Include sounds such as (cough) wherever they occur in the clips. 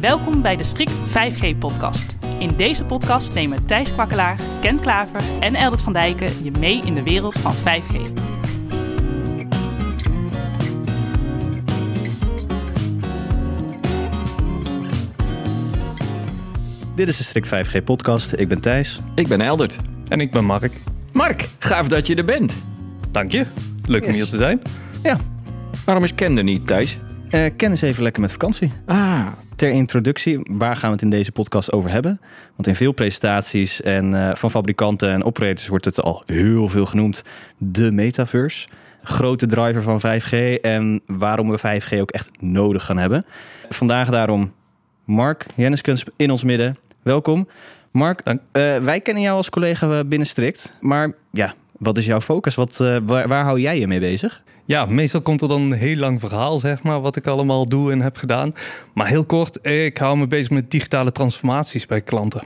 Welkom bij de Strict 5G-podcast. In deze podcast nemen Thijs Kwakkelaar, Ken Klaver en Eldert van Dijken je mee in de wereld van 5G. Dit is de Strict 5G podcast. Ik ben Thijs. Ik ben Eldert. En ik ben Mark. Mark, gaaf dat je er bent. Dank je. Leuk om Yes. hier te zijn. Ja, Waarom is Ken er niet, Thijs? eh Ken is even lekker met vakantie. Ah, Ter introductie, waar gaan we het in deze podcast over hebben? Want in veel presentaties en, eh, van fabrikanten en operators wordt het al heel veel genoemd. De metaverse. Grote driver van 5G en waarom we 5G ook echt nodig gaan hebben. Vandaag daarom Mark Jenniskens in ons midden. Welkom. Mark, eh, wij kennen jou als collega binnen Strict. Maar ja, wat is jouw focus? Wat, eh, waar, waar hou jij je mee bezig? Ja, meestal komt er dan een heel lang verhaal, zeg maar, wat ik allemaal doe en heb gedaan. Maar heel kort, ik hou me bezig met digitale transformaties bij klanten.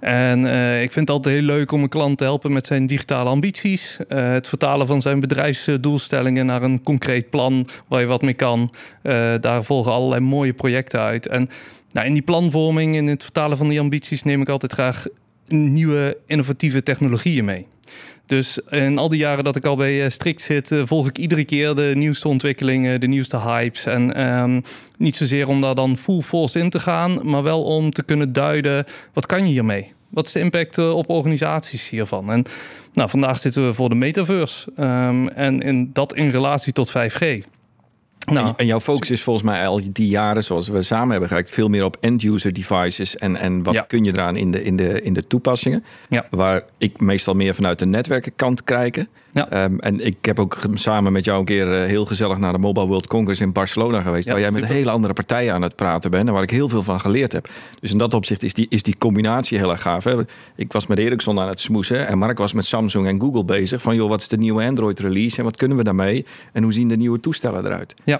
En eh, ik vind het altijd heel leuk om een klant te helpen met zijn digitale ambities. eh, het vertalen van zijn bedrijfsdoelstellingen naar een concreet plan waar je wat mee kan. Eh, daar volgen allerlei mooie projecten uit. En nou, in die planvorming, in het vertalen van die ambities, neem ik altijd graag nieuwe innovatieve technologieën mee. Dus in al die jaren dat ik al bij eh, Strict zit, eh, volg ik iedere keer de nieuwste ontwikkelingen, de nieuwste hypes. En ehm, niet zozeer om daar dan full force in te gaan, maar wel om te kunnen duiden, wat kan je hiermee? Wat is de impact eh, op organisaties hiervan? En nou, vandaag zitten we voor de metaverse. Ehm, en in, dat in relatie tot 5G. Nou, en, jouw focus is volgens mij al die jaren, zoals we samen hebben gewerkt, veel meer op end-user devices en, en wat Ja. kun je eraan in de, in de, in de toepassingen. Ja. Waar ik meestal meer vanuit de netwerkenkant kijken. Ja. Ehm, en ik heb ook samen met jou een keer eh, heel gezellig naar de Mobile World Congress in Barcelona geweest. Waar jij met hele andere partijen aan het praten bent. En waar ik heel veel van geleerd heb. Dus in dat opzicht is die, is die combinatie heel erg gaaf. Hè? Ik was met Ericsson aan het smoesen. En Mark was met Samsung en Google bezig. Van joh, wat is de nieuwe Android release? En wat kunnen we daarmee? En hoe zien de nieuwe toestellen eruit? Ja.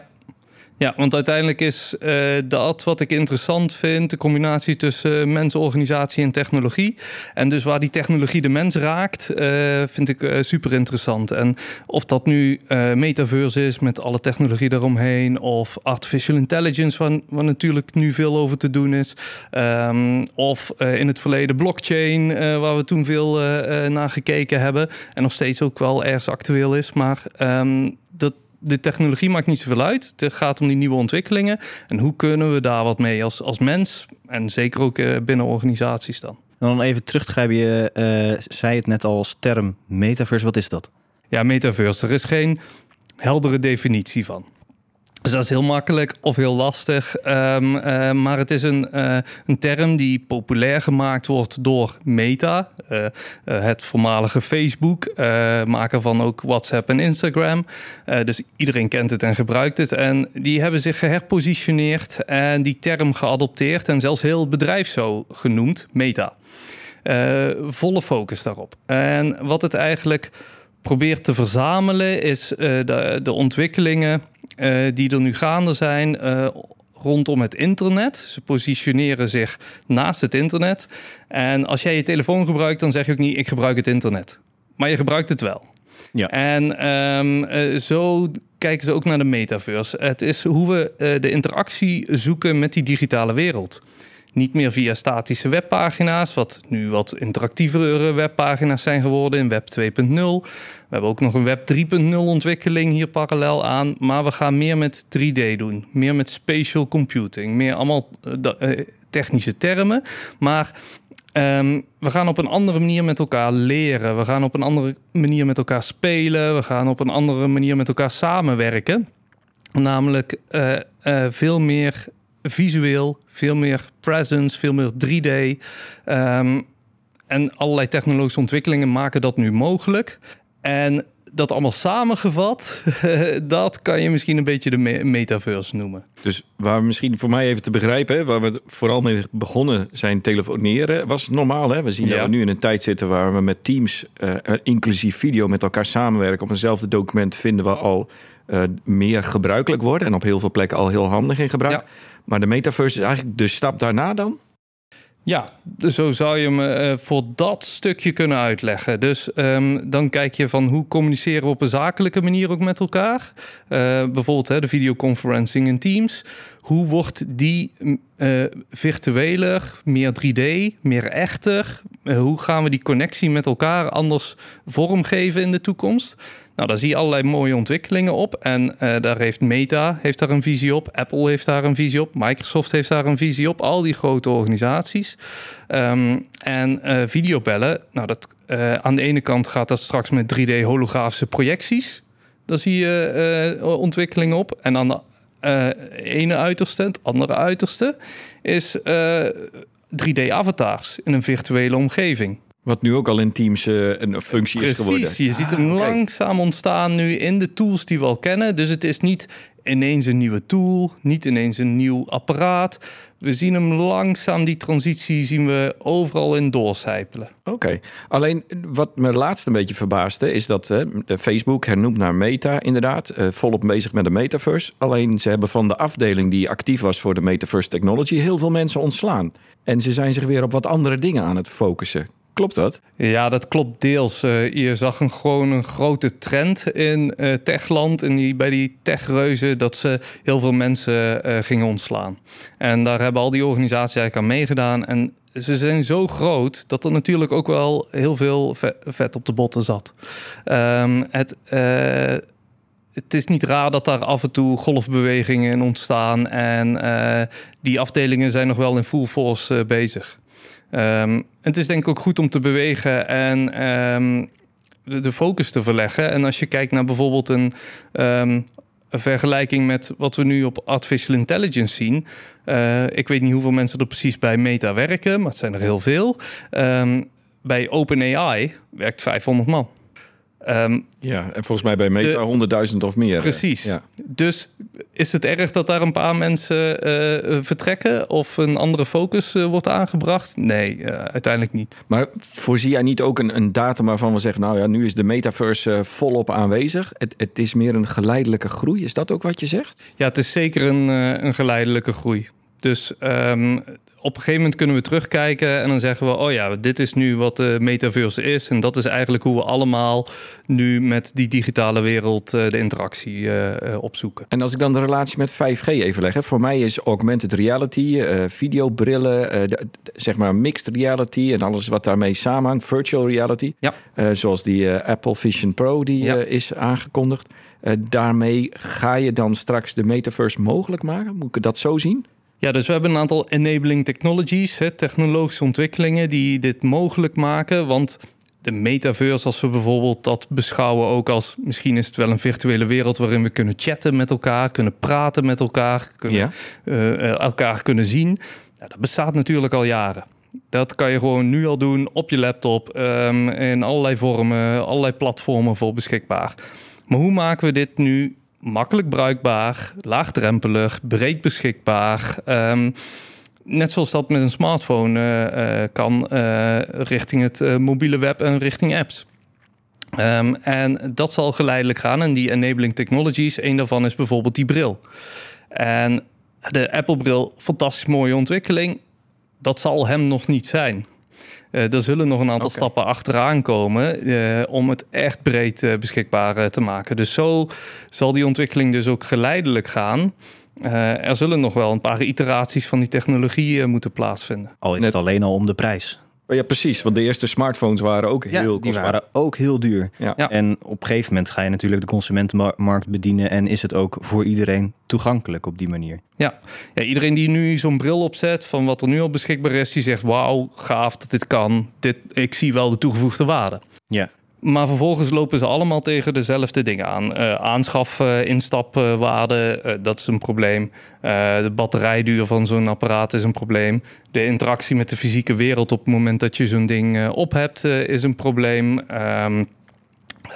Ja, want uiteindelijk is eh, dat wat ik interessant vind, de combinatie tussen eh, mens, organisatie en technologie. En dus waar die technologie de mens raakt, eh, vind ik super interessant. En of dat nu metaverse is met alle technologie daaromheen, of artificial intelligence, waar, natuurlijk nu veel over te doen is. Ehm, of in het verleden blockchain, waar we toen veel naar gekeken hebben. En nog steeds ook wel ergens actueel is. Maar ehm, de technologie maakt niet zoveel uit. Het gaat om die nieuwe ontwikkelingen. En hoe kunnen we daar wat mee als, als mens? En zeker ook eh, binnen organisaties dan. En dan even teruggrijpen, je eh, zei het net al als term metaverse. Wat is dat? Ja, metaverse. Er is geen heldere definitie van. Dus dat is heel makkelijk of heel lastig. Ehm, eh, maar het is een, eh, een term die populair gemaakt wordt door Meta, eh, het voormalige Facebook, maker van ook WhatsApp en Instagram. Dus iedereen kent het en gebruikt het. En die hebben zich geherpositioneerd en die term geadopteerd en zelfs heel het bedrijf zo genoemd, Meta. Volle focus daarop. En wat het eigenlijk probeert te verzamelen is eh, de, de ontwikkelingen eh, die er nu gaande zijn eh, rondom het internet. Ze positioneren zich naast het internet. En als jij je telefoon gebruikt, dan zeg je ook niet ik gebruik het internet. Maar je gebruikt het wel. Ja. En ehm, eh, zo kijken ze ook naar de metaverse. Het is hoe we de interactie zoeken met die digitale wereld. Niet meer via statische webpagina's, wat nu wat interactievere webpagina's zijn geworden in Web 2.0. We hebben ook nog een Web 3.0 ontwikkeling hier parallel aan. Maar we gaan meer met 3D doen. Meer met spatial computing. Meer allemaal eh, eh, technische termen. Maar ehm, we gaan op een andere manier met elkaar leren. We gaan op een andere manier met elkaar spelen. We gaan op een andere manier met elkaar samenwerken. Namelijk eh, veel meer visueel, veel meer presence, veel meer 3D. Ehm, en allerlei technologische ontwikkelingen maken dat nu mogelijk. En dat allemaal samengevat, (laughs) dat kan je misschien een beetje de me- metaverse noemen. Dus waar we misschien voor mij even te begrijpen, hè, waar we vooral mee begonnen zijn telefoneren, was normaal. Hè? We zien Ja. dat we nu in een tijd zitten waar we met teams, eh, inclusief video, met elkaar samenwerken op eenzelfde document, vinden we al eh, meer gebruikelijk worden en op heel veel plekken al heel handig in gebruik. Ja. Maar de metaverse is eigenlijk de stap daarna dan? Ja, dus zo zou je me eh, voor dat stukje kunnen uitleggen. Dus ehm, dan kijk je van hoe communiceren we op een zakelijke manier ook met elkaar. Eh, bijvoorbeeld hè, de videoconferencing in Teams. hoe wordt die uh, virtueler, meer 3D, meer echter? Hoe gaan we die connectie met elkaar anders vormgeven in de toekomst? Nou, daar zie je allerlei mooie ontwikkelingen op. En uh, daar heeft Meta heeft daar een visie op. Apple heeft daar een visie op. Microsoft heeft daar een visie op. Al die grote organisaties. Um, en uh, videobellen, nou, dat, uh, aan de ene kant gaat dat straks met 3D holografische projecties. Daar zie je ontwikkelingen op. En aan de ene uiterste, het andere uiterste, is 3D-avatars in een virtuele omgeving. Wat nu ook al in Teams uh, een functie Precies, is geworden. je ziet hem Ah, langzaam ontstaan nu in de tools die we al kennen. Dus het is niet ineens een nieuwe tool, niet ineens een nieuw apparaat. We zien hem langzaam, die transitie zien we overal in doorcijpelen. Oké. Alleen wat me laatst een beetje verbaasde is dat hè, Facebook hernoemt naar Meta inderdaad. eh, volop bezig met de metaverse. Alleen ze hebben van de afdeling die actief was voor de metaverse technology heel veel mensen ontslaan. En ze zijn zich weer op wat andere dingen aan het focussen. Klopt dat? Ja, dat klopt deels. Uh, je zag een, gewoon een grote trend in uh, techland en die, bij die techreuzen dat ze heel veel mensen uh, gingen ontslaan. En daar hebben al die organisaties eigenlijk aan meegedaan. En ze zijn zo groot dat er natuurlijk ook wel heel veel vet op de botten zat. Um, het, het is niet raar dat daar af en toe golfbewegingen in ontstaan. En die afdelingen zijn nog wel in full force bezig. Um, het is denk ik ook goed om te bewegen en um, de, focus te verleggen. En als je kijkt naar bijvoorbeeld een, een vergelijking met wat we nu op artificial intelligence zien. Uh, ik weet niet hoeveel mensen er precies bij Meta werken, maar het zijn er heel veel. bij OpenAI werkt 500 man. Um, ja, en volgens mij bij Meta 100.000 of meer. Precies. Ja. Dus is het erg dat daar een paar mensen uh, vertrekken of een andere focus uh, wordt aangebracht? Nee, uh, uiteindelijk niet. Maar voorzie jij niet ook een, een, datum waarvan we zeggen, nou ja, nu is de metaverse volop aanwezig. Het, het, is meer een geleidelijke groei. Is dat ook wat je zegt? Ja, het is zeker een, een geleidelijke groei. Dus um, op een gegeven moment kunnen we terugkijken en dan zeggen we: Oh ja, dit is nu wat de metaverse is. En dat is eigenlijk hoe we allemaal nu met die digitale wereld uh, de interactie uh, opzoeken. En als ik dan de relatie met 5G even leg, hè, voor mij is augmented reality, videobrillen, de, zeg maar mixed reality en alles wat daarmee samenhangt, virtual reality. Ja. zoals die Apple Vision Pro die ja. is aangekondigd. daarmee ga je dan straks de metaverse mogelijk maken? Moet ik dat zo zien? Ja, dus we hebben een aantal enabling technologies, hè, technologische ontwikkelingen die dit mogelijk maken. Want de metaverse, als we bijvoorbeeld dat beschouwen ook als misschien is het wel een virtuele wereld waarin we kunnen chatten met elkaar, kunnen praten met elkaar, kunnen, ja. uh, elkaar kunnen zien. Ja, dat bestaat natuurlijk al jaren. Dat kan je gewoon nu al doen op je laptop, um, in allerlei vormen, allerlei platformen voor beschikbaar. Maar hoe maken we dit nu makkelijk bruikbaar, laagdrempelig, breed beschikbaar. Um, net zoals dat met een smartphone uh, uh, kan uh, richting het mobiele web en richting apps. Um, en dat zal geleidelijk gaan. En die enabling technologies, een daarvan is bijvoorbeeld die bril. En de Apple-bril, fantastisch mooie ontwikkeling. Dat zal hem nog niet zijn. Uh, er zullen nog een aantal okay. stappen achteraan komen uh, om het echt breed uh, beschikbaar te maken. Dus zo zal die ontwikkeling dus ook geleidelijk gaan. er zullen nog wel een paar iteraties van die technologie moeten plaatsvinden. Al is het alleen al om de prijs. Ja, precies. Want de eerste smartphones waren ook heel ja, die waren ook heel duur. Ja. Ja. En op een gegeven moment ga je natuurlijk de consumentenmarkt bedienen... en is het ook voor iedereen toegankelijk op die manier. Ja, ja iedereen die nu zo'n bril opzet van wat er nu al beschikbaar is... die zegt, wauw, gaaf dat dit kan. Dit, ik zie wel de toegevoegde waarde. Ja. Maar vervolgens lopen ze allemaal tegen dezelfde dingen aan. Uh, aanschaf, uh, instapwaarde, uh, dat is een probleem. de batterijduur van zo'n apparaat is een probleem. De interactie met de fysieke wereld op het moment dat je zo'n ding op hebt, is een probleem. Um,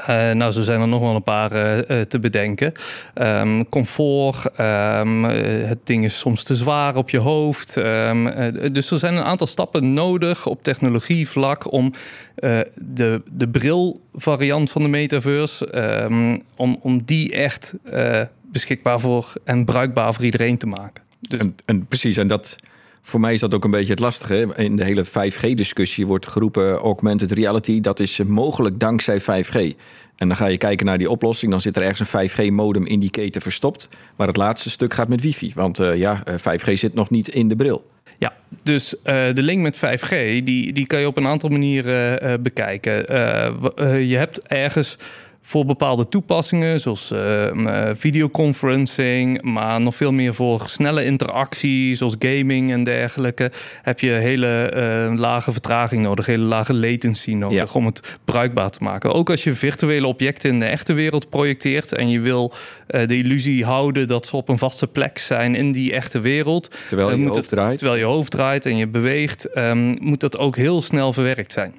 uh, nou, zo zijn er nog wel een paar uh, uh, te bedenken. Um, comfort, um, het ding is soms te zwaar op je hoofd. Um, dus er zijn een aantal stappen nodig op technologievlak om de, de brilvariant van de metaverse, om, om die echt beschikbaar voor en bruikbaar voor iedereen te maken. Dus... En precies, en dat voor mij is dat ook een beetje het lastige. In de hele 5G-discussie wordt geroepen augmented reality. Dat is mogelijk dankzij 5G. En dan ga je kijken naar die oplossing. Dan zit er ergens een 5G-modem in die keten verstopt. Maar het laatste stuk gaat met wifi. Want uh, ja, 5G zit nog niet in de bril. Ja, dus uh, de link met 5G, die, die kan je op een aantal manieren bekijken. je hebt ergens voor bepaalde toepassingen, zoals uh, videoconferencing, maar nog veel meer voor snelle interactie, zoals gaming en dergelijke, heb je hele uh, lage vertraging nodig, hele lage latency nodig om het bruikbaar te maken. Ook als je virtuele objecten in de echte wereld projecteert en je wil uh, de illusie houden dat ze op een vaste plek zijn in die echte wereld, terwijl je, hoofd het, draait. terwijl je hoofd draait en je beweegt, um, moet dat ook heel snel verwerkt zijn.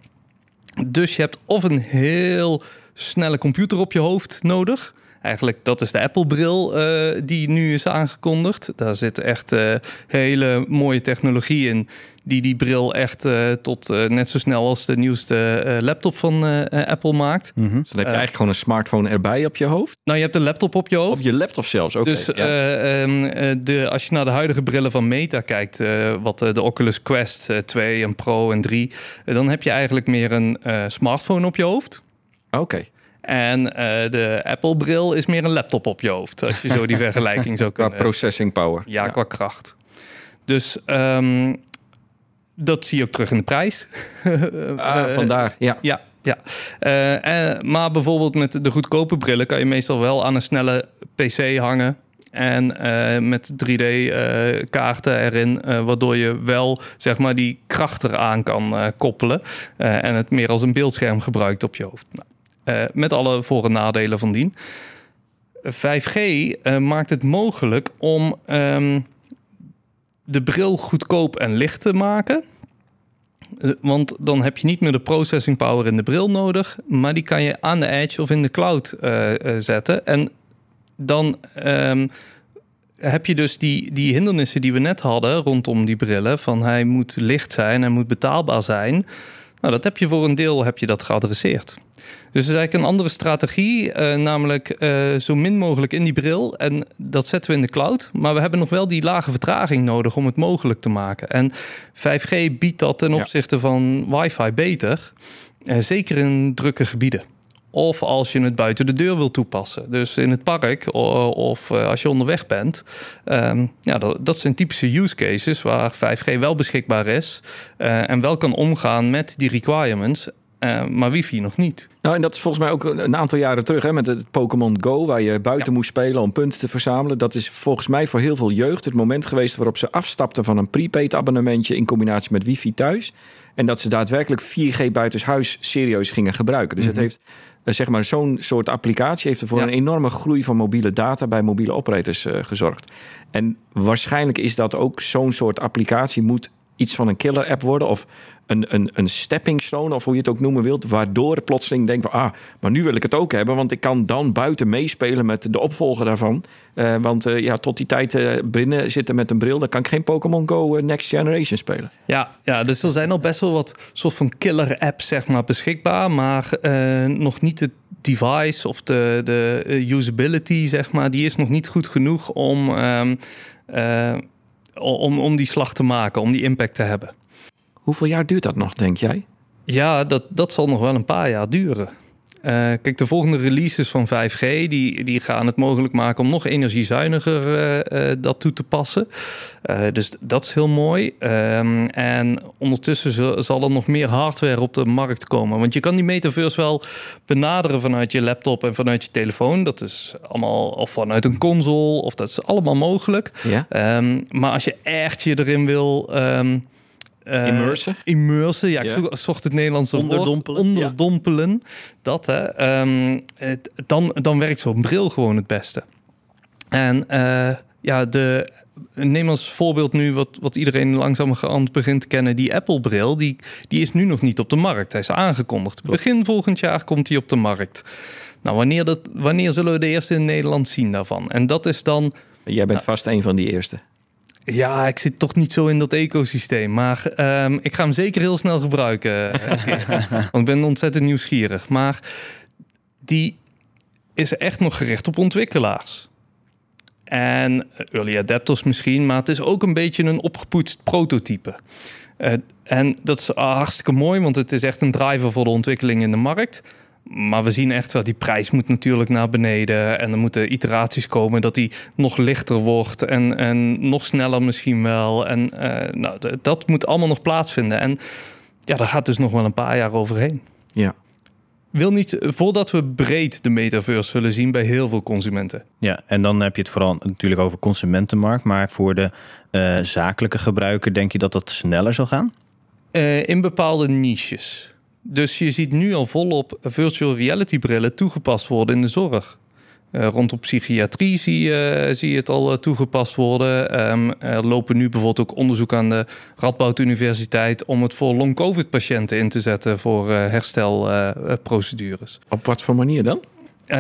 Dus je hebt of een heel snelle computer op je hoofd nodig. Eigenlijk, dat is de Apple-bril uh, die nu is aangekondigd. Daar zit echt uh, hele mooie technologie in. Die die bril echt uh, tot net zo snel als de nieuwste laptop van Apple maakt. Mm -hmm. Dus dan heb je eigenlijk gewoon een smartphone erbij op je hoofd? Nou, je hebt een laptop op je hoofd. Op je laptop zelfs, oké. Dus ja. um, de, als je naar de huidige brillen van Meta kijkt... wat de Oculus Quest 2 en Pro en 3... dan heb je eigenlijk meer een smartphone op je hoofd. Oké. Okay. En uh, de Apple-bril is meer een laptop op je hoofd. Als je zo die (laughs) vergelijking zou kunnen... Qua processing power. Ja, ja. qua kracht. Dus um, dat zie je ook terug in de prijs. (laughs) ah, vandaar, ja. Ja, ja. Uh, uh, maar bijvoorbeeld met de goedkope brillen... kan je meestal wel aan een snelle PC hangen... En uh, met 3D-kaarten uh, erin, uh, waardoor je wel zeg maar, die kracht eraan kan koppelen. en het meer als een beeldscherm gebruikt op je hoofd. Nou, uh, met alle voor- en nadelen van dien. 5G uh, maakt het mogelijk om um, de bril goedkoop en licht te maken. Uh, want dan heb je niet meer de processing power in de bril nodig, maar die kan je aan de edge of in de cloud zetten. En dan um, heb je dus die, die hindernissen die we net hadden rondom die brillen, van hij moet licht zijn en moet betaalbaar zijn. Nou, dat heb je voor een deel heb je dat geadresseerd. Dus het is eigenlijk een andere strategie, uh, namelijk uh, zo min mogelijk in die bril. En dat zetten we in de cloud. Maar we hebben nog wel die lage vertraging nodig om het mogelijk te maken. En 5G biedt dat ten opzichte ja. van wifi beter. Uh, zeker in drukke gebieden. Of als je het buiten de deur wil toepassen. Dus in het park of als je onderweg bent. Um, ja, dat, dat, zijn typische use cases waar 5G wel beschikbaar is. Uh, en wel kan omgaan met die requirements. Uh, maar wifi nog niet. Nou, en dat is volgens mij ook een aantal jaren terug hè, met het Pokémon Go, waar je buiten ja. moest spelen om punten te verzamelen. Dat is volgens mij voor heel veel jeugd het moment geweest waarop ze afstapten van een prepaid abonnementje in combinatie met wifi thuis. En dat ze daadwerkelijk 4G buitenshuis serieus gingen gebruiken. Dus mm -hmm. het heeft zeg maar, zo'n soort applicatie heeft ervoor ja. een enorme groei van mobiele data bij mobiele operators uh, gezorgd. En waarschijnlijk is dat ook zo'n soort applicatie moet iets van een killer app worden of een, een, een stepping stone of hoe je het ook noemen wilt, waardoor plotseling denkt van ah, maar nu wil ik het ook hebben, want ik kan dan buiten meespelen met de opvolger daarvan. Uh, want uh, ja, tot die tijd uh, binnen zitten met een bril, dan kan ik geen Pokémon Go Next Generation spelen. Ja, ja, dus er zijn al best wel wat soort van killer apps zeg maar beschikbaar, maar nog niet het device of de, de usability zeg maar, die is nog niet goed genoeg om, um, om, om die slag te maken, om die impact te hebben. Hoeveel jaar duurt dat nog, denk jij? Ja, dat, dat zal nog wel een paar jaar duren. Uh, kijk, de volgende releases van 5G die, die gaan het mogelijk maken om nog energiezuiniger uh, uh, dat toe te passen. dus dat is heel mooi. Um, en ondertussen zal er nog meer hardware op de markt komen. Want je kan die metaverse wel benaderen vanuit je laptop en vanuit je telefoon. Dat is allemaal of vanuit een console of dat is allemaal mogelijk. Ja. Um, maar als je echt je erin wil. Um, Uh, immersen. Immersen, ja, ik ja. zocht het Nederlandse Onderdompelen. woord. Onderdompelen. Ja. Dat, hè. Um, het, dan, dan werkt zo'n bril gewoon het beste. En uh, ja, de, neem als voorbeeld nu wat, wat iedereen langzamerhand begint te kennen. Die Apple-bril, die, die is nu nog niet op de markt. Hij is aangekondigd. Klopt. Begin volgend jaar komt hij op de markt. Nou, wanneer, dat, wanneer zullen we de eerste in Nederland zien daarvan? En dat is dan... Jij bent nou, vast een van die eerste. Ja, ik zit toch niet zo in dat ecosysteem. Maar um, ik ga hem zeker heel snel gebruiken. (laughs) want ik ben ontzettend nieuwsgierig. Maar die is echt nog gericht op ontwikkelaars. en early adapters misschien, maar het is ook een beetje een opgepoetst prototype. Uh, en dat is hartstikke mooi, want het is echt een driver voor de ontwikkeling in de markt. Maar we zien echt wel, die prijs moet natuurlijk naar beneden. En er moeten iteraties komen dat die nog lichter wordt. En, en nog sneller misschien wel. En uh, nou, dat moet allemaal nog plaatsvinden. En ja, daar gaat dus nog wel een paar jaar overheen. Ja. Wil niet, voordat we breed de metaverse zullen zien bij heel veel consumenten. Ja, en dan heb je het vooral natuurlijk over consumentenmarkt. Maar voor de uh, zakelijke gebruiker, denk je dat dat sneller zal gaan? Uh, in bepaalde niches. Dus je ziet nu al volop virtual reality brillen toegepast worden in de zorg. Uh, rondom psychiatrie zie, uh, zie je het al uh, toegepast worden. Um, er lopen nu bijvoorbeeld ook onderzoek aan de Radboud Universiteit om het voor long-covid-patiënten in te zetten voor herstelprocedures. Op wat voor manier dan?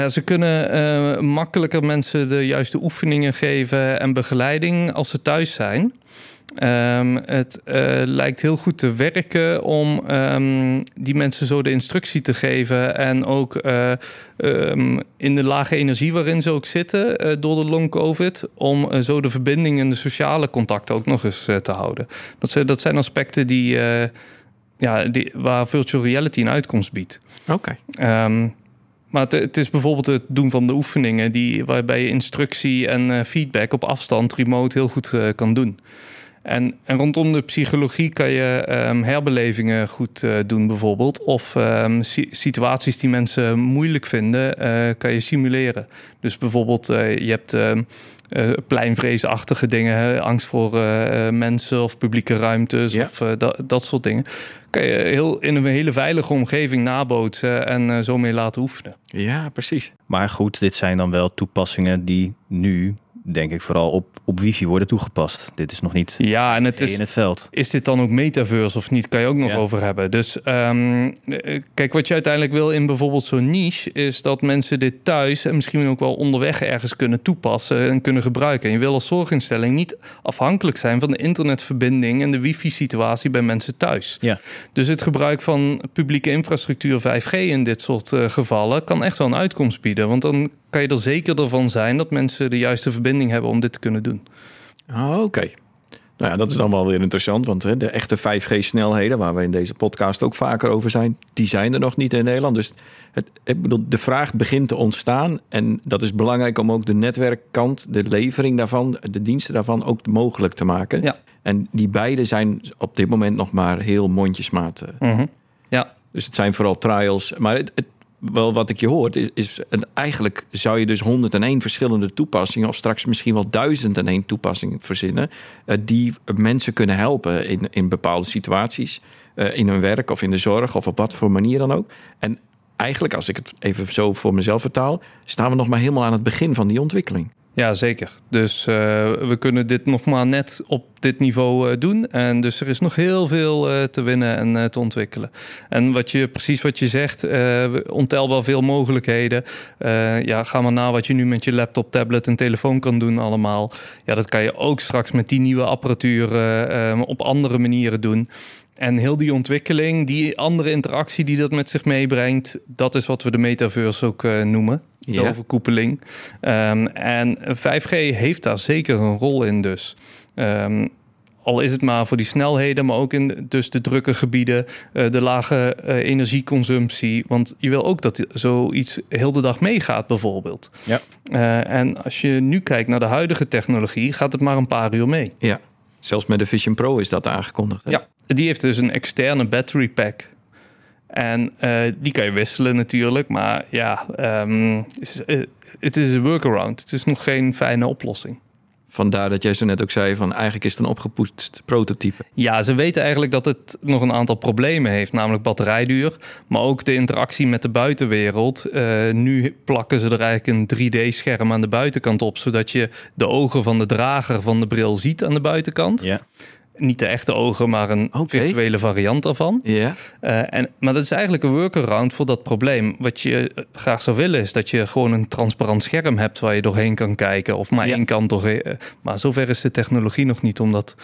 ze kunnen makkelijker mensen de juiste oefeningen geven en begeleiding als ze thuis zijn. Um, het uh, lijkt heel goed te werken om um, die mensen zo de instructie te geven. En ook uh, um, in de lage energie waarin ze ook zitten uh, door de long COVID. Om zo de verbinding en de sociale contacten ook nog eens te houden. Dat, dat zijn aspecten die, ja, die, waar virtual reality een uitkomst biedt. Oké. Okay. Maar het, het, is bijvoorbeeld het doen van de oefeningen die, waarbij je instructie en feedback op afstand remote heel goed kan doen. En, en, rondom de psychologie kan je um, herbelevingen goed uh, doen, bijvoorbeeld. Of um, situaties die mensen moeilijk vinden, uh, kan je simuleren. Dus bijvoorbeeld, uh, je hebt uh, pleinvreesachtige dingen, hè? angst voor mensen of publieke ruimtes ja. of dat, dat soort dingen. Kan je heel, in een hele veilige omgeving nabootsen en zo mee laten oefenen. Ja, precies. Maar goed, dit zijn dan wel toepassingen die nu denk ik vooral op, op wifi worden toegepast. Dit is nog niet ja, en het is, in het veld. Is dit dan ook metaverse of niet? Kan je ook nog over hebben. Dus um, kijk, wat je uiteindelijk wil in bijvoorbeeld zo'n niche... is dat mensen dit thuis en misschien ook wel onderweg ergens kunnen toepassen... en kunnen gebruiken. En je wil als zorginstelling niet afhankelijk zijn... van de internetverbinding en de wifi-situatie bij mensen thuis. Ja. Dus het gebruik van publieke infrastructuur 5G in dit soort uh, gevallen... kan echt wel een uitkomst bieden. Want dan kan je er zeker van zijn dat mensen de juiste verbinding hebben om dit te kunnen doen. Oh, Oké. Nou ja, dat is dan wel weer interessant, want de echte 5G-snelheden, waar we in deze podcast ook vaker over zijn, die zijn er nog niet in Nederland. Dus het, ik bedoel, de vraag begint te ontstaan en dat is belangrijk om ook de netwerkkant, de levering daarvan, de diensten daarvan ook mogelijk te maken. Ja. En die beide zijn op dit moment nog maar heel mondjesmaat. Mm -hmm. Ja. Dus het zijn vooral trials, maar het, het wel wat ik je hoort, is, is eigenlijk zou je dus 101 verschillende toepassingen, of straks misschien wel 1001 toepassingen verzinnen, uh, die mensen kunnen helpen in, in bepaalde situaties, uh, in hun werk of in de zorg of op wat voor manier dan ook. En eigenlijk, als ik het even zo voor mezelf vertaal, staan we nog maar helemaal aan het begin van die ontwikkeling. Ja, zeker. Dus uh, we kunnen dit nog maar net op dit niveau uh, doen. En dus er is nog heel veel uh, te winnen en te ontwikkelen. En wat je, precies wat je zegt, ontelbaar veel mogelijkheden. ja, ga maar na wat je nu met je laptop, tablet en telefoon kan doen allemaal. Ja, dat kan je ook straks met die nieuwe apparatuur op andere manieren doen. En heel die ontwikkeling, die andere interactie die dat met zich meebrengt, dat is wat we de metaverse ook uh, noemen. De ja. overkoepeling. Um, en 5G heeft daar zeker een rol in dus. Um, al is het maar voor die snelheden, maar ook in dus de drukke gebieden, uh, de lage uh, energieconsumptie. Want je wil ook dat zoiets heel de dag meegaat, bijvoorbeeld. Ja. En als je nu kijkt naar de huidige technologie, gaat het maar een paar uur mee. Ja, zelfs met de Vision Pro is dat aangekondigd. Hè? Ja, die heeft dus een externe battery pack. En uh, die kan je wisselen natuurlijk. Maar ja, um, het is een workaround. Het is nog geen fijne oplossing. Vandaar dat jij zo net ook zei van eigenlijk is het een opgepoetst prototype. Ja, ze weten eigenlijk dat het nog een aantal problemen heeft, namelijk batterijduur, maar ook de interactie met de buitenwereld. Uh, nu plakken ze er eigenlijk een 3D-scherm aan de buitenkant op, zodat je de ogen van de drager van de bril ziet aan de buitenkant. Ja. Niet de echte ogen, maar een okay. virtuele variant daarvan. Ja. Uh, en, maar dat is eigenlijk een workaround voor dat probleem. Wat je graag zou willen is dat je gewoon een transparant scherm hebt waar je doorheen kan kijken. Of maar Ja. één kant doorheen. Uh, Maar zover is de technologie nog niet om dat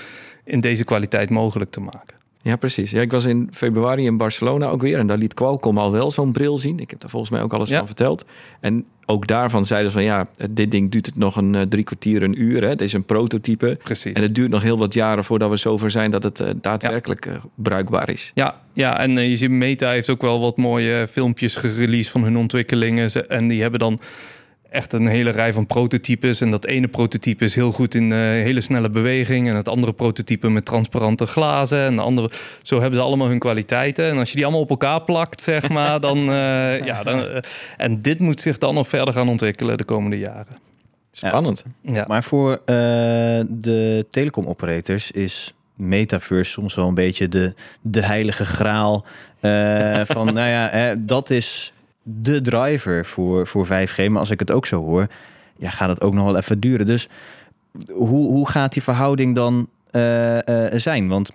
in deze kwaliteit mogelijk te maken. Ja, precies. Ja, ik was in februari in Barcelona ook weer. En daar liet Qualcomm al wel zo'n bril zien. Ik heb daar volgens mij ook alles Ja. van verteld. En ook daarvan zeiden ze van ja, dit ding duurt het nog een eh, drie kwartier, een uur. Hè. Het is een prototype. Precies. En het duurt nog heel wat jaren voordat we zover zijn dat het eh, daadwerkelijk eh, bruikbaar is. Ja, ja, en je ziet Meta heeft ook wel wat mooie filmpjes gereleased van hun ontwikkelingen. En die hebben dan echt een hele rij van prototypes. En dat ene prototype is heel goed in eh, hele snelle beweging. En het andere prototype met transparante glazen. En de andere, zo hebben ze allemaal hun kwaliteiten. En als je die allemaal op elkaar plakt, zeg maar, dan... eh, (laughs) ja, dan eh, en dit moet zich dan nog verder gaan ontwikkelen de komende jaren. Spannend. Ja, Maar voor eh, de telecom-operators is metaverse soms wel een beetje de, de heilige graal. eh, van, (laughs) nou ja, hè, dat is de driver voor, voor 5G. Maar als ik het ook zo hoor, ja, gaat het ook nog wel even duren. Dus hoe, hoe gaat die verhouding dan eh, eh, zijn? Want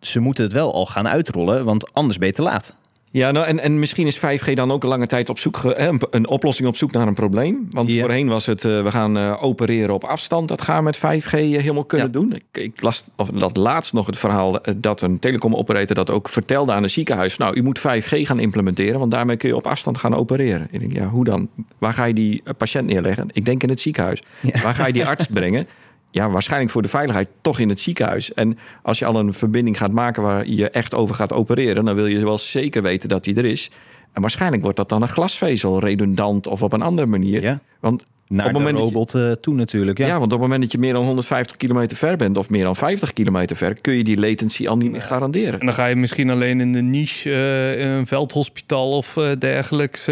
ze moeten het wel al gaan uitrollen, want anders ben je te laat. Ja, nou, en, en misschien is 5G dan ook een lange tijd op zoek, ge- eh, een, een oplossing op zoek naar een probleem. Want voorheen was het, eh, we gaan eh, opereren op afstand. Dat gaan we met 5G helemaal kunnen Ja. doen. Ik, ik las of, dat laatst nog het verhaal eh, dat een telecomoperator dat ook vertelde aan een ziekenhuis. Nou, u moet 5G gaan implementeren, want daarmee kun je op afstand gaan opereren. Ik denk, ja, hoe dan? Waar ga je die eh, patiënt neerleggen? Ik denk in het ziekenhuis. Waar ga je die arts (laughs) brengen? Ja, waarschijnlijk voor de veiligheid toch in het ziekenhuis. En als je al een verbinding gaat maken waar je echt over gaat opereren, dan wil je wel zeker weten dat die er is. En waarschijnlijk wordt dat dan een glasvezel, redundant of op een andere manier. Ja. Want Naar Op het de je- robot eh, toe natuurlijk. ja. Ja. want op het moment dat je meer dan 150 kilometer ver bent of meer dan 50 kilometer ver, kun je die latency al niet meer garanderen. En dan ga je misschien alleen in de niche, eh, in een veldhospitaal of eh, dergelijks,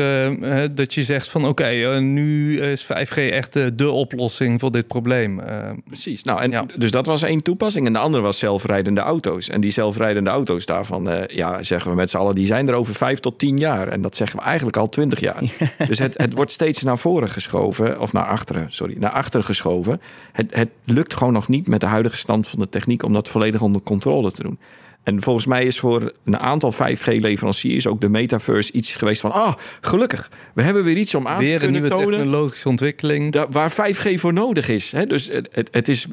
dat je zegt van oké, nu is 5G echt de oplossing voor dit probleem. Precies. Nou, en Ja. dus dat was één toepassing. En de andere was zelfrijdende auto's. En die zelfrijdende auto's daarvan, eh, ja, zeggen we met z'n allen, die zijn er over vijf tot tien jaar. En dat zeggen we eigenlijk al twintig jaar. (laughs) Dus het, het wordt steeds naar voren geschoven, of naar achteren, sorry, naar achteren geschoven. Het, het lukt gewoon nog niet met de huidige stand van de techniek om dat volledig onder controle te doen. En volgens mij is voor een aantal 5G-leveranciers ook de metaverse iets geweest van, ah, gelukkig, we hebben weer iets om aan te weer een kunnen nieuwe technologische ontwikkeling. da- waar 5G voor nodig is. Hè? Dus het, het, is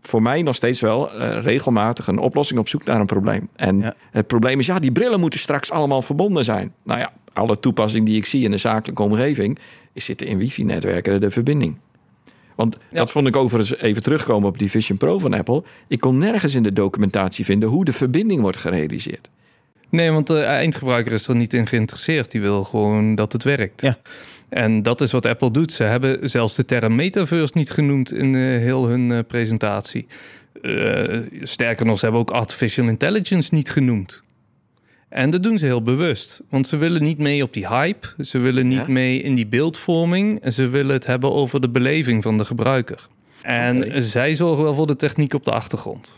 voor mij nog steeds wel eh, regelmatig een oplossing op zoek naar een probleem. En Ja. het probleem is, ja, die brillen moeten straks allemaal verbonden zijn. Nou ja, alle toepassingen die ik zie in de zakelijke omgeving, is zitten in wifi-netwerken de verbinding. Want Ja. dat vond ik overigens even terugkomen op die Vision Pro van Apple. Ik kon nergens in de documentatie vinden hoe de verbinding wordt gerealiseerd. Nee, want de eindgebruiker is er niet in geïnteresseerd. Die wil gewoon dat het werkt. Ja. En dat is wat Apple doet. Ze hebben zelfs de term metaverse niet genoemd in eh, heel hun eh, presentatie. Eh, sterker nog, ze hebben ook artificial intelligence niet genoemd. En dat doen ze heel bewust. Want ze willen niet mee op die hype. Ze willen niet Ja? mee in die beeldvorming. En ze willen het hebben over de beleving van de gebruiker. En zij zorgen wel voor de techniek op de achtergrond.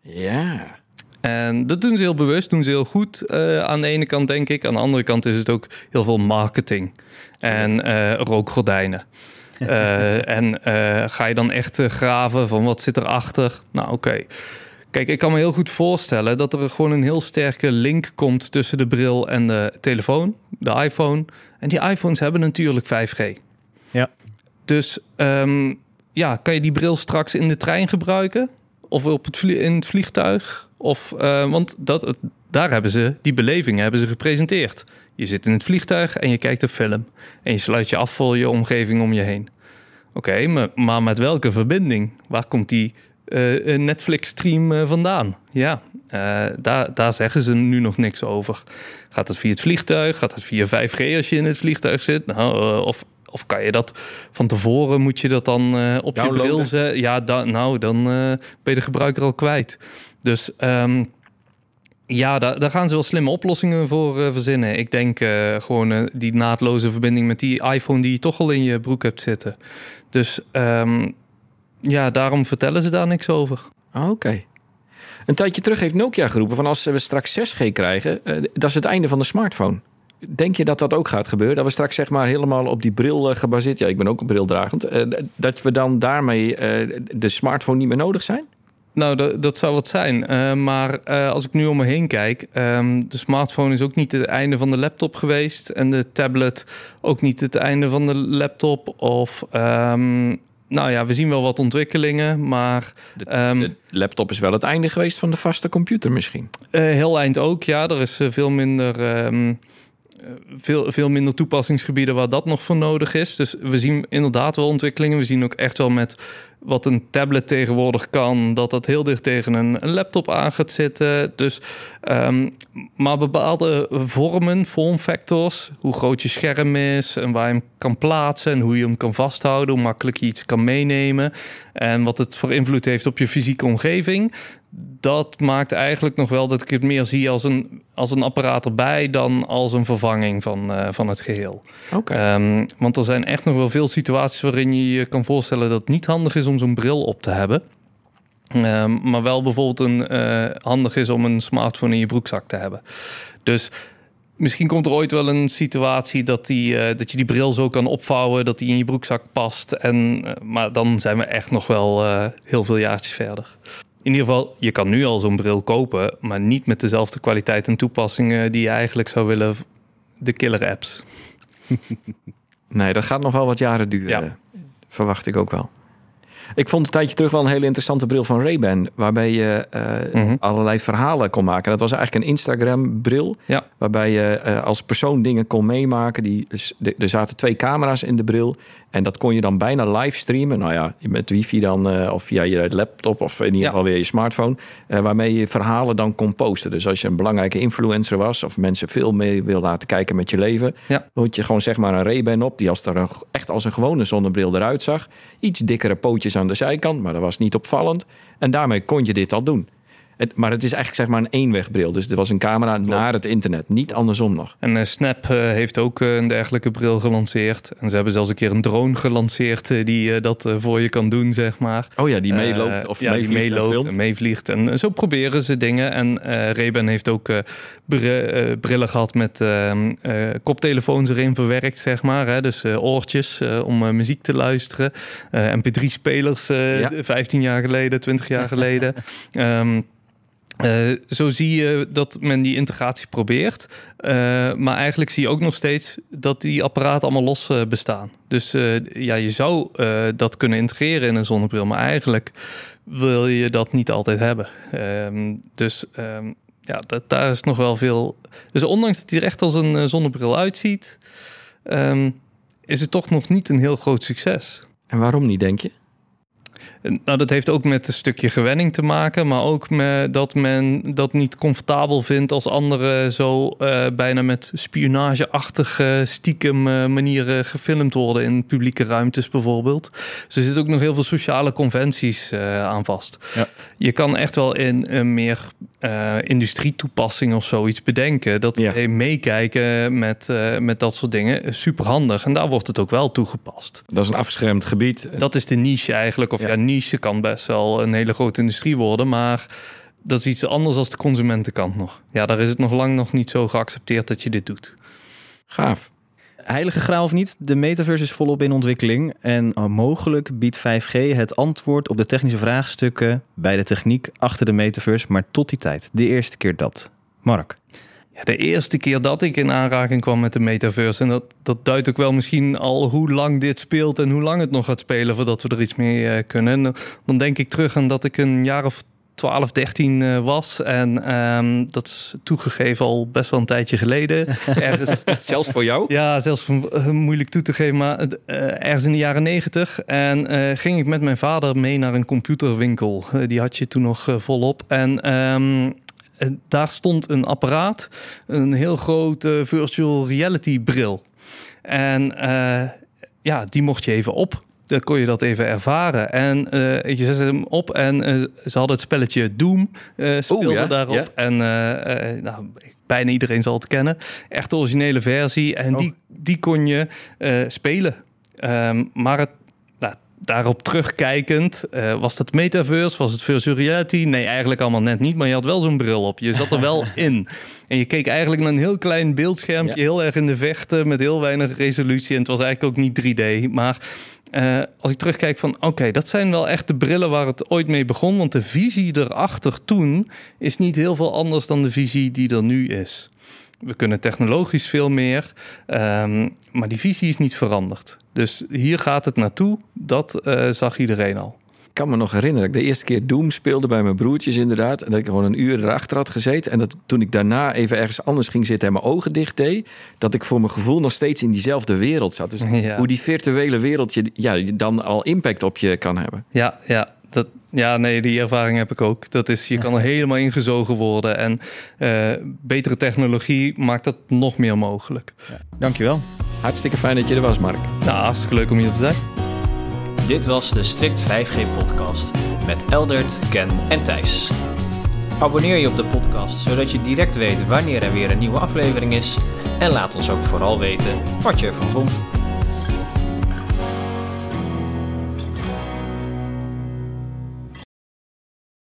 Ja. En dat doen ze heel bewust, doen ze heel goed. eh, aan de ene kant, denk ik. Aan de andere kant is het ook heel veel marketing en eh, rookgordijnen. (laughs) Eh, en ga je dan echt graven van wat zit erachter? Nou, oké. Kijk, ik kan me heel goed voorstellen dat er gewoon een heel sterke link komt tussen de bril en de telefoon, de iPhone. En die iPhones hebben natuurlijk 5G. Ja. Dus ehm, ja, kan je die bril straks in de trein gebruiken? Of op het vlie- in het vliegtuig? Of, eh, want dat, daar hebben ze, die beleving hebben ze gepresenteerd. Je zit in het vliegtuig en je kijkt een film. En je sluit je af voor je omgeving om je heen. Oké, maar met welke verbinding? Waar komt die eh, Netflix-stream eh, vandaan? Ja, eh, daar, daar zeggen ze nu nog niks over. Gaat het via het vliegtuig? Gaat het via 5G als je in het vliegtuig zit? Nou, of, of kan je dat van tevoren, moet je dat dan op je bril zetten? Ja, da- nou, dan ben je de gebruiker al kwijt. Dus ehm, ja, daar, daar gaan ze wel slimme oplossingen voor verzinnen. Ik denk gewoon die naadloze verbinding met die iPhone die je toch al in je broek hebt zitten. Dus ehm, ja, daarom vertellen ze daar niks over. Ah, Oké. Een tijdje terug heeft Nokia geroepen van als we straks 6G krijgen, eh, dat is het einde van de smartphone. Denk je dat dat ook gaat gebeuren? Dat we straks zeg maar helemaal op die bril eh, gebaseerd, ja ik ben ook een brildragend, eh, dat we dan daarmee de smartphone niet meer nodig zijn? Nou, dat, zou wat zijn. Maar als ik nu om me heen kijk, ehm, de smartphone is ook niet het einde van de laptop geweest. En de tablet ook niet het einde van de laptop. Of ehm, nou ja, we zien wel wat ontwikkelingen, maar De, ehm, de laptop is wel het einde geweest van de vaste computer misschien. eh, heel eind ook. Ja, er is eh, veel minder. ehm, eh, veel, veel minder toepassingsgebieden waar dat nog voor nodig is. Dus we zien inderdaad wel ontwikkelingen. We zien ook echt wel met wat een tablet tegenwoordig kan, dat dat heel dicht tegen een, laptop aan gaat zitten. Dus, ehm, maar bepaalde vormen, vormfactors, hoe groot je scherm is en waar je hem kan plaatsen en hoe je hem kan vasthouden, hoe makkelijk je iets kan meenemen en wat het voor invloed heeft op je fysieke omgeving. Dat maakt eigenlijk nog wel dat ik het meer zie als een, als een apparaat erbij dan als een vervanging van, eh, van het geheel. Oké. Ehm, want er zijn echt nog wel veel situaties waarin je je kan voorstellen dat het niet handig is om zo'n bril op te hebben. Ehm, maar wel bijvoorbeeld een, eh, handig is om een smartphone in je broekzak te hebben. Dus misschien komt er ooit wel een situatie dat, die, eh, dat je die bril zo kan opvouwen dat die in je broekzak past. En, maar dan zijn we echt nog wel heel veel jaartjes verder. In ieder geval, je kan nu al zo'n bril kopen, maar niet met dezelfde kwaliteit en toepassingen die je eigenlijk zou willen. De killer apps. (laughs) Nee, dat gaat nog wel wat jaren duren. Ja. Verwacht ik ook wel. Ik vond een tijdje terug wel een hele interessante bril van Ray-Ban... waarbij je eh, Mhm. allerlei verhalen kon maken. Dat was eigenlijk een Instagram-bril... Ja. waarbij je eh, als persoon dingen kon meemaken. Die, er zaten twee camera's in de bril... en dat kon je dan bijna live streamen. Nou ja, met wifi dan, eh, of via je laptop... of in ieder Ja. geval weer je smartphone... eh, waarmee je verhalen dan kon posten. Dus als je een belangrijke influencer was... of mensen veel mee wil laten kijken met je leven... Ja. je gewoon zeg maar een Ray-Ban op... die als er een, echt als een gewone zonnebril eruit zag. Iets dikkere pootjes aan de zijkant, maar dat was niet opvallend. En daarmee kon je dit al doen. Het, maar het is eigenlijk zeg maar een eenwegbril. Dus er was een camera naar het internet, niet andersom nog. En eh, Snap eh, heeft ook eh, een dergelijke bril gelanceerd. En ze hebben zelfs een keer een drone gelanceerd die dat voor je kan doen, zeg maar. Oh ja, die meeloopt of ja, die meevliegt en meeloopt en meevliegt. En zo proberen ze dingen. En Ray-Ban heeft ook bri- brillen gehad met ehm, eh, koptelefoons erin verwerkt, zeg maar. Hè? Dus oortjes om muziek te luisteren. Eh, MP3-spelers eh, Ja. 15 jaar geleden, 20 jaar geleden. (laughs) Ehm, eh, zo zie je dat men die integratie probeert. Eh, maar eigenlijk zie je ook nog steeds dat die apparaten allemaal los eh, bestaan. Dus ja, je zou dat kunnen integreren in een zonnebril. Maar eigenlijk wil je dat niet altijd hebben. Ehm, dus ehm, ja, dat, daar is nog wel veel... Dus ondanks dat hij er echt als een zonnebril uitziet... ehm, is het toch nog niet een heel groot succes. En waarom niet, denk je? Nou, dat heeft ook met een stukje gewenning te maken, maar ook met dat men dat niet comfortabel vindt als anderen zo eh, bijna met spionageachtige stiekem eh, manieren gefilmd worden in publieke ruimtes bijvoorbeeld. Dus er zitten ook nog heel veel sociale conventies eh, aan vast. Ja. Je kan echt wel in een meer industrietoepassing of zoiets bedenken. Dat Ja. meekijken met, met dat soort dingen super handig. En daar wordt het ook wel toegepast. Dat is een afgeschermd gebied. Dat is de niche eigenlijk. Of Ja. ja, niche kan best wel een hele grote industrie worden, maar dat is iets anders als de consumentenkant nog. Ja, daar is het nog lang nog niet zo geaccepteerd dat je dit doet. Gaaf. Heilige graal of niet, de metaverse is volop in ontwikkeling. En mogelijk biedt 5G het antwoord op de technische vraagstukken bij de techniek achter de metaverse. Maar tot die tijd, de eerste keer dat. Mark. Ja, de eerste keer dat ik in aanraking kwam met de metaverse, en dat, dat duidt ook wel misschien al hoe lang dit speelt en hoe lang het nog gaat spelen voordat we er iets mee eh, kunnen. En dan- denk ik terug aan dat ik een jaar of 12, 13 eh, was. En ehm, dat is toegegeven al best wel een tijdje geleden. (laughs) Ergens Zelfs voor jou? Ja, zelfs van, eh, moeilijk toe te geven, maar ergens in de jaren negentig. En ging ik met mijn vader mee naar een computerwinkel. Die had je toen nog volop. En ehm, eh, daar stond een apparaat, een heel grote virtual reality bril. En eh, ja, die mocht je even op. Dan kon je dat even ervaren. En eh, je zette hem op en ze hadden het spelletje Doom eh speelde ja, daarop. ja. En nou, bijna iedereen zal het kennen. Echt de originele versie. En Oh. die, die kon je spelen. Ehm, maar het, daarop terugkijkend, eh, was dat metaverse? Was het virtual reality? Nee, eigenlijk allemaal net niet. Maar je had wel zo'n bril op. Je zat er wel (laughs) in. En je keek eigenlijk naar een heel klein beeldschermpje. Ja. Heel erg in de vechten. Met heel weinig resolutie. En het was eigenlijk ook niet 3D. Maar eh, als ik terugkijk van... Oké, dat zijn wel echt de brillen waar het ooit mee begon. Want de visie erachter toen is niet heel veel anders dan de visie die er nu is. We kunnen technologisch veel meer, ehm, maar die visie is niet veranderd. Dus hier gaat het naartoe, dat uh, zag iedereen al. Ik kan me nog herinneren dat ik de eerste keer Doom speelde bij mijn broertjes inderdaad. En dat ik gewoon een uur erachter had gezeten. En dat toen ik daarna even ergens anders ging zitten en mijn ogen dicht deed. Dat ik voor mijn gevoel nog steeds in diezelfde wereld zat. Dus Ja. hoe die virtuele wereld je, ja, dan al impact op je kan hebben. Ja, ja, dat, ja, nee, die ervaring heb ik ook. Dat is, je kan er helemaal ingezogen worden. En eh, betere technologie maakt dat nog meer mogelijk. Dankjewel. Hartstikke fijn dat je er was, Mark. Nou, hartstikke leuk om hier te zijn. Dit was de Strict 5G podcast met Eldert, Ken en Thijs. Abonneer je op de podcast zodat je direct weet wanneer er weer een nieuwe aflevering is. En laat ons ook vooral weten wat je ervan vond.